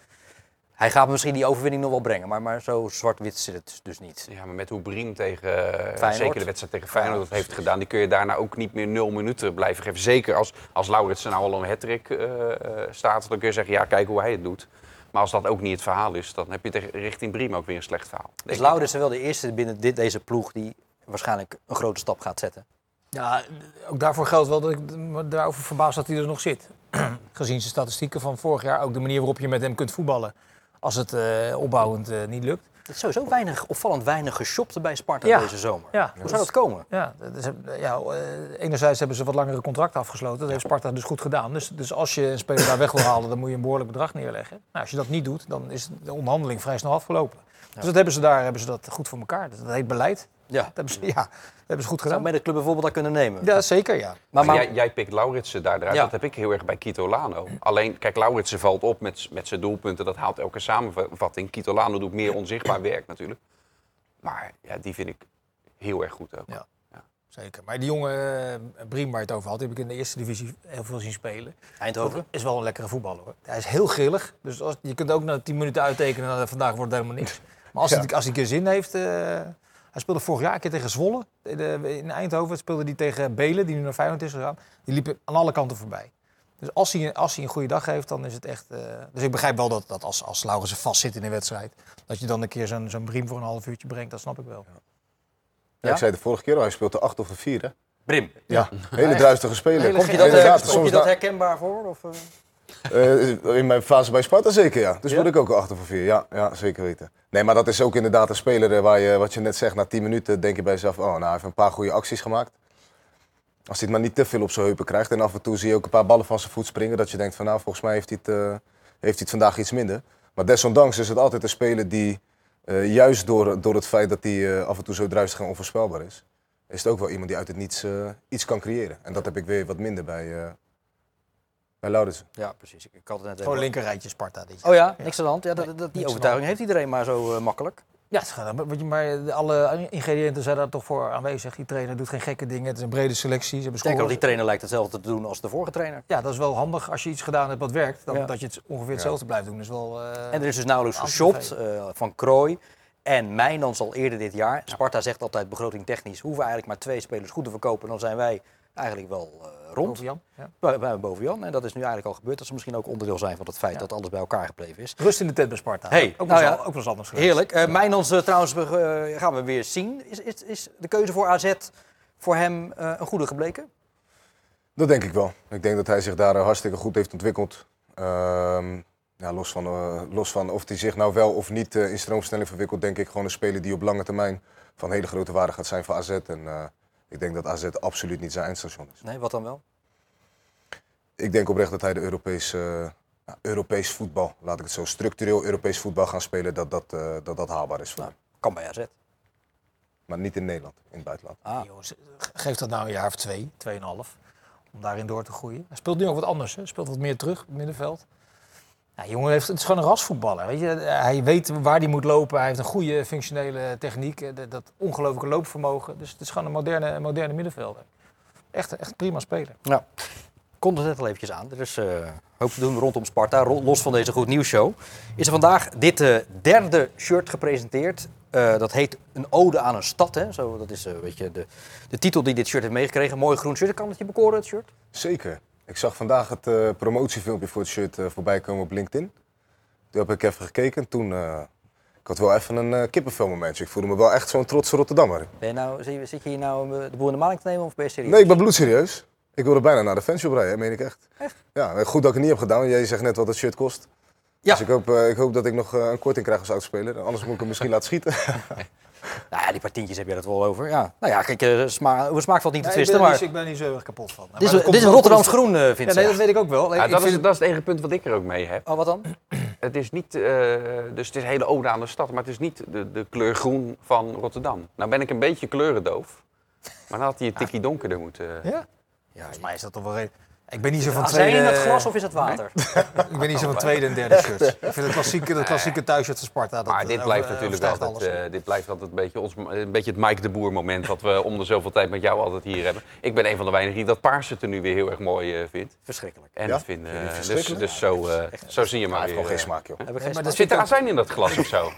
Hij gaat misschien die overwinning nog wel brengen. Maar, maar zo zwart-wit zit het dus niet. Ja, maar met hoe Briem tegen, eh, Feyenoord. zeker de wedstrijd tegen Feyenoord dat heeft gedaan, die kun je daarna ook niet meer nul minuten blijven geven. Zeker als, als Lauritsen nou al een hat-trick eh, eh, staat, dan kun je zeggen, ja, kijk hoe hij het doet. Maar als dat ook niet het verhaal is, dan heb je tegen, richting Briem ook weer een slecht verhaal. Is denk ik. Lauritsen wel de eerste binnen dit, deze ploeg die waarschijnlijk een grote stap gaat zetten? Ja, ook daarvoor geldt wel dat ik me daarover verbaas dat hij er nog zit. *clears throat* Gezien zijn statistieken van vorig jaar, ook de manier waarop je met hem kunt voetballen. Als het eh, opbouwend eh, niet lukt. Het is sowieso weinig, opvallend weinig geshopt bij Sparta Ja. deze zomer. Ja, Hoe zou dat komen? Ja, is, ja, eh, enerzijds hebben ze wat langere contracten afgesloten. Dat heeft Sparta dus goed gedaan. Dus, dus als je een speler daar weg wil halen, dan moet je een behoorlijk bedrag neerleggen. Nou, als je dat niet doet, dan is de onderhandeling vrij snel afgelopen. Dus dat hebben ze daar hebben ze dat goed voor elkaar. Dat heet beleid. Ja. Dat hebben ze, ja, dat hebben ze goed Zou gedaan. bij de club bijvoorbeeld dat kunnen nemen? Ja, zeker ja. Maar, Maar maar, jij, jij pikt Lauritsen daar eruit. Ja. Dat heb ik heel erg bij Kitolano. Alleen, kijk, Lauritsen valt op met, met zijn doelpunten. Dat haalt elke samenvatting. Kitolano doet meer onzichtbaar werk natuurlijk. Maar ja, die vind ik heel erg goed ook. Ja. Zeker. Maar die jonge eh, Briem waar je het over had, die heb ik in de eerste divisie heel veel zien spelen. Eindhoven? Dat is wel een lekkere voetballer hoor. Hij is heel grillig. Dus als, je kunt ook na 10 minuten uittekenen, nou, vandaag wordt het helemaal niks. *laughs* Maar als, hij, als hij een keer zin heeft. eh, hij speelde vorig jaar een keer tegen Zwolle. In Eindhoven speelde hij tegen Belen, die nu naar Feyenoord is gegaan. Die liepen aan alle kanten voorbij. Dus als hij, als hij een goede dag heeft, dan is het echt... eh, dus ik begrijp wel dat, dat als, als Laurensen vast zit in een wedstrijd... dat je dan een keer zo'n zo'n Briem voor een half uurtje brengt. Dat snap ik wel. Ja, ik zei het de vorige keer al, hij speelt de 8 of de 4. Hè? Brim, Ja, hele druistige speler. kom je dat, Inderdaad, eh, kom je dat da- herkenbaar voor? Of, eh? Eh, in mijn fase bij Sparta zeker, ja. Dus Ja? word ik ook een 8 of een 4. Ja, ja, zeker weten. Nee, maar dat is ook inderdaad een speler eh, waar je, wat je net zegt, na 10 minuten denk je bij jezelf, oh, nou, hij heeft een paar goede acties gemaakt. Als hij het maar niet te veel op zijn heupen krijgt en af en toe zie je ook een paar ballen van zijn voet springen, dat je denkt van, nou, volgens mij heeft hij het, eh, heeft hij het vandaag iets minder. Maar desondanks is het altijd een speler die, juist door, door het feit dat hij af en toe zo druistig en onvoorspelbaar is, is het ook wel iemand die uit het niets iets kan creëren. En dat heb ik weer wat minder bij, bij Lauritsen. Ja, precies. Ik had het net Gewoon even... linkerrijtje Sparta. Dit Oh ja, niks aan de hand. Ja, dat, dat, die niks overtuiging heeft iedereen maar zo eh, makkelijk. Ja, het gaat, maar, alle ingrediënten zijn daar toch voor aanwezig. Die trainer doet geen gekke dingen. Het is een brede selectie. Ze hebben denk die trainer lijkt hetzelfde te doen als de vorige trainer. Ja, dat is wel handig als je iets gedaan hebt wat werkt. Dan, Ja. Dat je het ongeveer hetzelfde blijft doen. Is wel, eh, En er is dus nauwelijks geshopt eh, van Krooi. En Mijnans al eerder dit jaar. Sparta zegt altijd begroting technisch. Hoeven eigenlijk maar twee spelers goed te verkopen. Dan zijn wij eigenlijk wel rond. over Jan. Ja. Boven Jan. En dat is nu eigenlijk al gebeurd. Dat ze misschien ook onderdeel zijn van het feit Ja. dat alles bij elkaar gebleven is. Rust in de tent bij Sparta. Hey, ook, nou wel ja. eens, ook wel eens anders geweest. Heerlijk. Eh Mijnans trouwens eh, gaan we weer zien. Is, is, is de keuze voor AZ voor hem eh, een goede gebleken? Dat denk ik wel. Ik denk dat hij zich daar eh, hartstikke goed heeft ontwikkeld. Ehm, ja, los, van, eh, los van of hij zich nou wel of niet eh, in stroomversnelling verwikkelt, denk ik gewoon een speler die op lange termijn van hele grote waarde gaat zijn voor AZ. En eh, ik denk dat AZ absoluut niet zijn eindstation is. Nee, wat dan wel? Ik denk oprecht dat hij de Europees, eh, ja, Europees voetbal, laat ik het zo structureel Europees voetbal gaan spelen, dat dat, eh, dat, dat haalbaar is voor hem. Kan bij AZ. Maar niet in Nederland, in het buitenland. Ah. Jongens, geef dat nou een jaar of twee, tweeënhalf. Om daarin door te groeien. Hij speelt nu ook wat anders. Hè. Hij speelt wat meer terug op het middenveld. Ja, jongen heeft, het is gewoon een rasvoetballer. Weet je? Hij weet waar hij moet lopen. Hij heeft een goede functionele techniek. eh, Dat, dat ongelooflijke loopvermogen. Dus het is gewoon een moderne, moderne middenvelder. Echt, echt een prima speler. Ja. Komt er net al eventjes aan. Er is eh, hoop te doen rondom Sparta. Los van deze Goed Nieuws Show. Is er vandaag dit eh, derde shirt gepresenteerd. Eh, dat heet Een Ode aan een Stad. Hè? Zo, dat is eh, weet je, de, de titel die dit shirt heeft meegekregen. Mooi groen shirt. Kan het je bekoren, het shirt? Zeker. Ik zag vandaag het eh, promotiefilmpje voor het shirt eh, voorbij komen op LinkedIn. Toen heb ik even gekeken. Toen, eh, ik had wel even een uh, kippenvelmomentje. Ik voelde me wel echt zo'n trotse Rotterdammer. Ben je nou, zit je- hier nou de boel in de maling te nemen of ben je serieus? Nee, ik ben bloedserieus. Ik wilde bijna naar de fanshop rijden, meen ik echt. Ja, goed dat ik het niet heb gedaan. Jij zegt net wat het shirt kost. Ja. Dus ik hoop, ik hoop dat ik nog een korting krijg als oudspeler. Anders moet ik hem misschien *laughs* laten schieten. *laughs* Nou ja, die paar tientjes heb je het wel over. Ja. Nou ja, kijk, eh, sma over smaak valt niet te Ja, ik, twisten. ben er Maar niet, ik ben er niet zo erg kapot van. dit is, dit is een Rotterdams groen, eh Ja, Vincent. nee, dat weet ik ook wel. Ja, ik dat, vind is, dat is het enige punt wat ik er ook mee heb. Oh, wat dan? Het is niet, eh, dus het is een hele ode aan de stad, maar het is niet de, de kleur groen van Rotterdam. Nou ben ik een beetje kleurendoof, maar dan had hij een tikkie donkerder moeten... Ja? Ja, volgens mij is dat toch wel redelijk. Ik ben niet zo van Azijn tweede... in het glas of is het water? *laughs* Ik ben niet zo van tweede en derde shirts. Ik vind het klassieke, het klassieke thuisshirt van Sparta. Dat, Maar dit eh, blijft over- natuurlijk altijd, alles. eh, dit blijft altijd een beetje, ons, een beetje het Mike de Boer moment dat we om de zoveel tijd met jou altijd hier hebben. Ik ben een van de weinigen die dat paarse er nu weer heel erg mooi eh, vindt. Verschrikkelijk. En Ja? dat vinden, Vind het dus, verschrikkelijk? dus zo, eh, zo zie je maar Hij heeft weer. gewoon geen eh. smaak, joh. Heb ik geen maar smaak? dat Zit er azijn in dat glas of zo?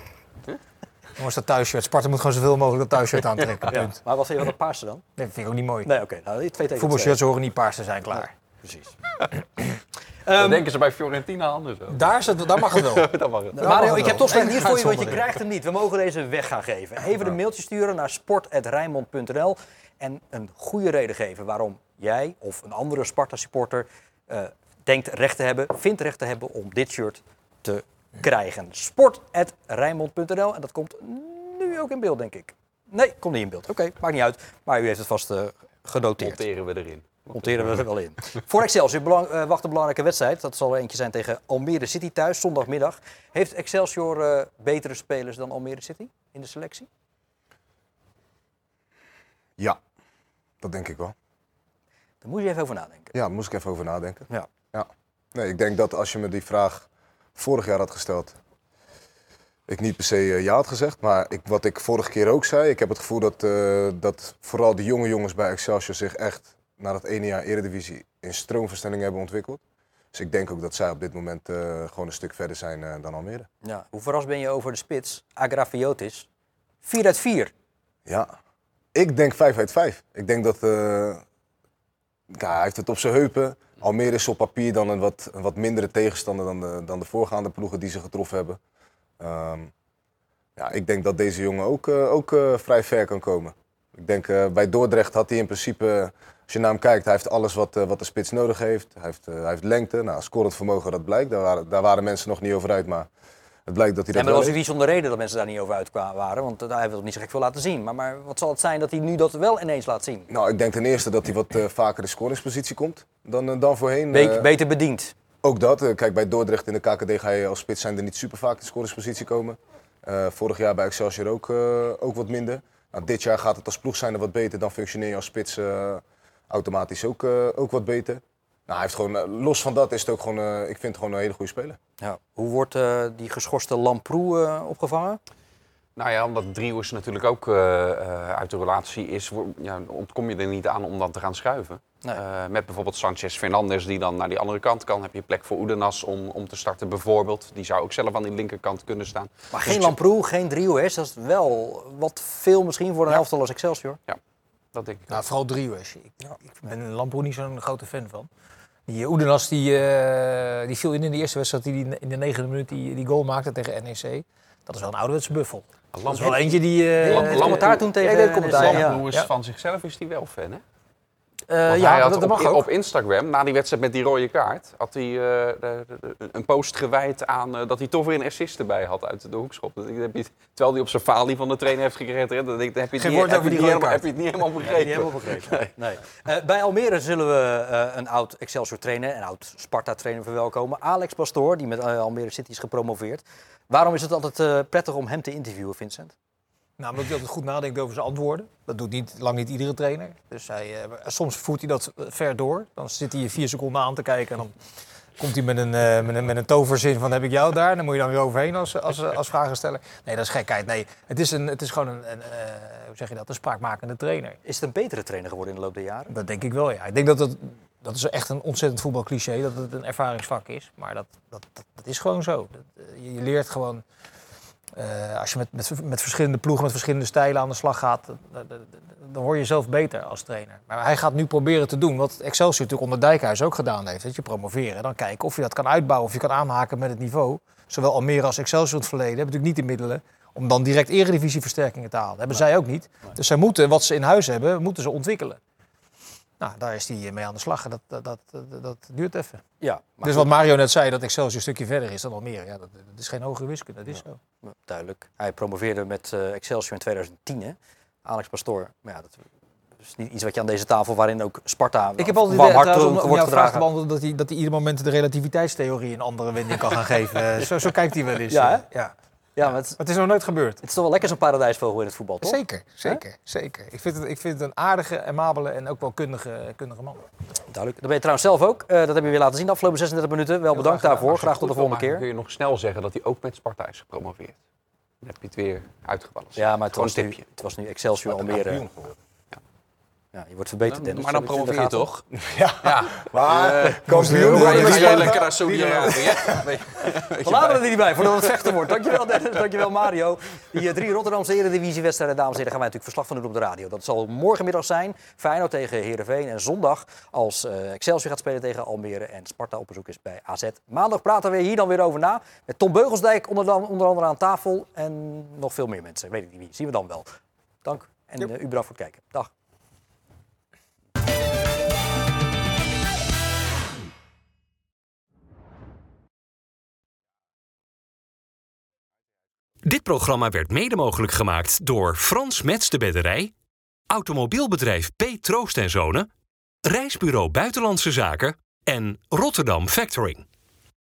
Jongens, dat thuisshirt. Sparta moet gewoon zoveel mogelijk dat thuisshirt aantrekken. Punt. Maar wat vind je van dat paarse dan? Dat vind ik ook niet mooi. Nee, oké. Nou, die twee tegen Voetbalshirts horen niet paars te zijn, klaar. Precies. *laughs* Dan denken ze bij Fiorentina anders over. Daar, is het, daar mag het wel. *laughs* Dat mag het. mag Mario, het ik heb toch slecht Eén nieuws voor je, want je krijgt hem niet. We mogen deze weg gaan geven. Even een mailtje sturen naar sport.rijnmond.nl en een goede reden geven waarom jij of een andere Sparta-supporter eh, denkt recht te hebben, vindt recht te hebben om dit shirt te krijgen. Sport.rijnmond.nl en dat komt nu ook in beeld, denk ik. Nee, komt niet in beeld. Oké, maakt niet uit. Maar u heeft het vast eh, genoteerd. Monteren we erin. Monteren we er wel in. Voor Excelsior belang, eh, wacht een belangrijke wedstrijd. Dat zal er eentje zijn tegen Almere City thuis, zondagmiddag. Heeft Excelsior eh, betere spelers dan Almere City in de selectie? Ja, dat denk ik wel. Daar moet je even over nadenken. Ja, daar moest ik even over nadenken. Ja. Ja. Nee, ik denk dat als je me die vraag vorig jaar had gesteld, ik niet per se eh, ja had gezegd. Maar ik, wat ik vorige keer ook zei, ik heb het gevoel dat, dat vooral de jonge jongens bij Excelsior zich echt na dat ene jaar Eredivisie in stroomversnelling hebben ontwikkeld. Dus ik denk ook dat zij op dit moment eh, gewoon een stuk verder zijn eh, dan Almere. Ja. Hoe verrast ben je over de spits, Agrafiotis? 4 uit 4. Ja, ik denk 5 uit 5. Ik denk dat eh, ja, hij heeft het op zijn heupen. Almere is op papier dan een wat, een wat mindere tegenstander dan de, dan de voorgaande ploegen die ze getroffen hebben. Ehm, ja, ik denk dat deze jongen ook, ook vrij ver kan komen. Ik denk bij Dordrecht had hij in principe, als je naar hem kijkt, hij heeft alles wat, eh, wat de spits nodig heeft. Hij heeft, eh, hij heeft lengte, nou, scorend vermogen, dat blijkt. Daar waren, daar waren mensen nog niet over uit, maar het blijkt dat hij En dat dat wel was niet zonder reden dat mensen daar niet over uit waren. Want eh, daar hebben we het niet zo gek veel laten zien. Maar, maar wat zal het zijn dat hij nu dat wel ineens laat zien? Nou, ik denk ten eerste dat hij wat eh, vaker in scoringspositie komt dan, dan voorheen. Be- beter bediend. Ook dat. Kijk, bij Dordrecht in de KKD ga je als spits zijn er niet super vaak in scoringspositie komen. Vorig jaar bij Excelsior ook, ook wat minder. Nou, dit jaar gaat het als ploeg zijn er wat beter. Dan functioneer je als spits automatisch ook, eh, ook wat beter. Nou, hij heeft gewoon, eh, los van dat is het ook gewoon, eh, ik vind het gewoon een hele goede speler. Ja. Hoe wordt eh, die geschorste Lamproe eh, opgevangen? Nou ja, omdat Driehoes natuurlijk ook eh, eh, uit de relatie is, ja, ontkom je er niet aan om dan te gaan schuiven. Nee. Eh, met bijvoorbeeld Sanchez Fernandes, die dan naar die andere kant kan. Heb je plek voor Oedenas om, om te starten bijvoorbeeld. Die zou ook zelf aan die linkerkant kunnen staan. Maar Dus geen Lamproe, geen Driehoes. Dat is wel wat veel misschien voor een elftal als Excelsior. Dat denk ik. Nou, vooral Driehoes. Ik, ik ben Lamproe niet zo'n grote fan van. Die Oedenas die, eh, die viel in in de eerste wedstrijd die die in de negende minuut die, die goal maakte tegen NEC. Dat is wel een ouderwetse buffel. Dat is wel eentje die... eh, Lam- Heeft Lam- commentaar toen tegen Ja. Lamproe is Ja. van zichzelf is hij wel fan, hè? Eh, ja, hij had dat, op, mag ook. op Instagram, na die wedstrijd met die rode kaart, had hij eh, de- de- de- een post gewijd aan eh, dat hij toch weer een assist erbij had uit de hoekschop. Dat heb je, terwijl hij op zijn falie van de trainer heeft gekregen. Dan heb je het Geen niet, woord heb over je die het rode niet helemaal, kaart. heb je het niet helemaal begrepen. begrepen. Nee. Eh, bij Almere zullen we eh, een oud Excelsior trainer en oud Sparta trainer verwelkomen. Alex Pastoor, die met Almere City is gepromoveerd. Waarom is het altijd eh, prettig om hem te interviewen, Vincent? Nou, omdat hij goed nadenkt over zijn antwoorden. Dat doet niet, lang niet iedere trainer. Dus hij, eh, soms voert hij dat eh, ver door. Dan zit hij je vier seconden aan te kijken en dan komt hij met een, eh, met, een, met een toverzin van heb ik jou daar? Dan moet je dan weer overheen als, als, als vragensteller. Nee, dat is gekheid. Nee, het is, een, het is gewoon een, een hoe zeg je dat, een spraakmakende trainer. Is het een betere trainer geworden in de loop der jaren? Dat denk ik wel, ja. Ik denk dat het, dat is echt een ontzettend voetbalcliché, dat het een ervaringsvak is. Maar dat, dat, dat, dat is gewoon zo. Dat, je leert gewoon, eh, als je met, met, met verschillende ploegen, met verschillende stijlen aan de slag gaat, dan, word je zelf beter als trainer. Maar hij gaat nu proberen te doen wat Excelsior natuurlijk onder Dijkhuis ook gedaan heeft. Dat je promoveren, dan kijken of je dat kan uitbouwen, of je kan aanhaken met het niveau. Zowel Almere als Excelsior in het verleden hebben natuurlijk niet de middelen om dan direct eredivisieversterkingen te halen. Dat hebben zij ook niet. Dus zij moeten, wat ze in huis hebben, moeten ze ontwikkelen. Nou, daar is hij mee aan de slag. en Dat, dat, dat, duurt even. Ja, maar dus wat Mario net zei, dat Excelsior een stukje verder is dan Almere. Ja, dat, dat is geen hoge wiskunde, dat is zo. Ja, Duidelijk. Hij promoveerde met eh, Excelsior in 2010, hè? Alex Pastoor. Maar ja, dat is niet iets wat je aan deze tafel, waarin ook Sparta Ik heb altijd warm hart om, om wordt gedragen. dat hij, dat hij ieder moment de relativiteitstheorie een andere wending kan gaan geven. *laughs* Zo, zo kijkt hij wel eens. Ja, hè? eh, ja. Ja, maar het, Maar het is nog nooit gebeurd. het is toch wel lekker zo'n paradijsvogel in het voetbal, toch? Zeker, zeker, zeker. Ik vind, het, ik vind het een aardige, amabele en ook wel kundige, kundige man. Duidelijk. Dat ben je trouwens zelf ook. Eh, dat heb je weer laten zien de afgelopen 36 minuten. Wel bedankt daarvoor. Graag tot de volgende maken, keer. kun je nog snel zeggen dat hij ook met Sparta is gepromoveerd. Dan heb je het weer uitgeballenst. Ja, maar het was, een nu, tipje. het was nu Excelsior Almere. Ja, je wordt verbeterd, Dennis. maar dan Heb je de promoveer toch? *laughs* Ja. Maar kampioen Dan worden ga met je Sparta? lekker naar Saudi-Arabië. *laughs* We laten bij. er niet bij voordat het vechten wordt. Dankjewel Dennis, dankjewel Mario. Die eh, drie Rotterdamse Eredivisiewedstrijden, dames en heren, gaan wij natuurlijk verslag van doen op de radio. Dat zal morgenmiddag zijn. Feyenoord tegen Heerenveen. En zondag als eh, Excelsior gaat spelen tegen Almere en Sparta op bezoek is bij AZ. Maandag praten we hier dan weer over na. Met Tom Beugelsdijk onder, dan- onder andere aan tafel. En nog veel meer mensen. Weet ik niet wie. Zien we dan wel. Dank. En eh, u bedankt voor het kijken. Dag. Dit programma werd mede mogelijk gemaakt door Frans Mets de Bedderij, Automobielbedrijf P. Troost en Zonen, Reisbureau Buitenlandse Zaken en Rotterdam Factoring.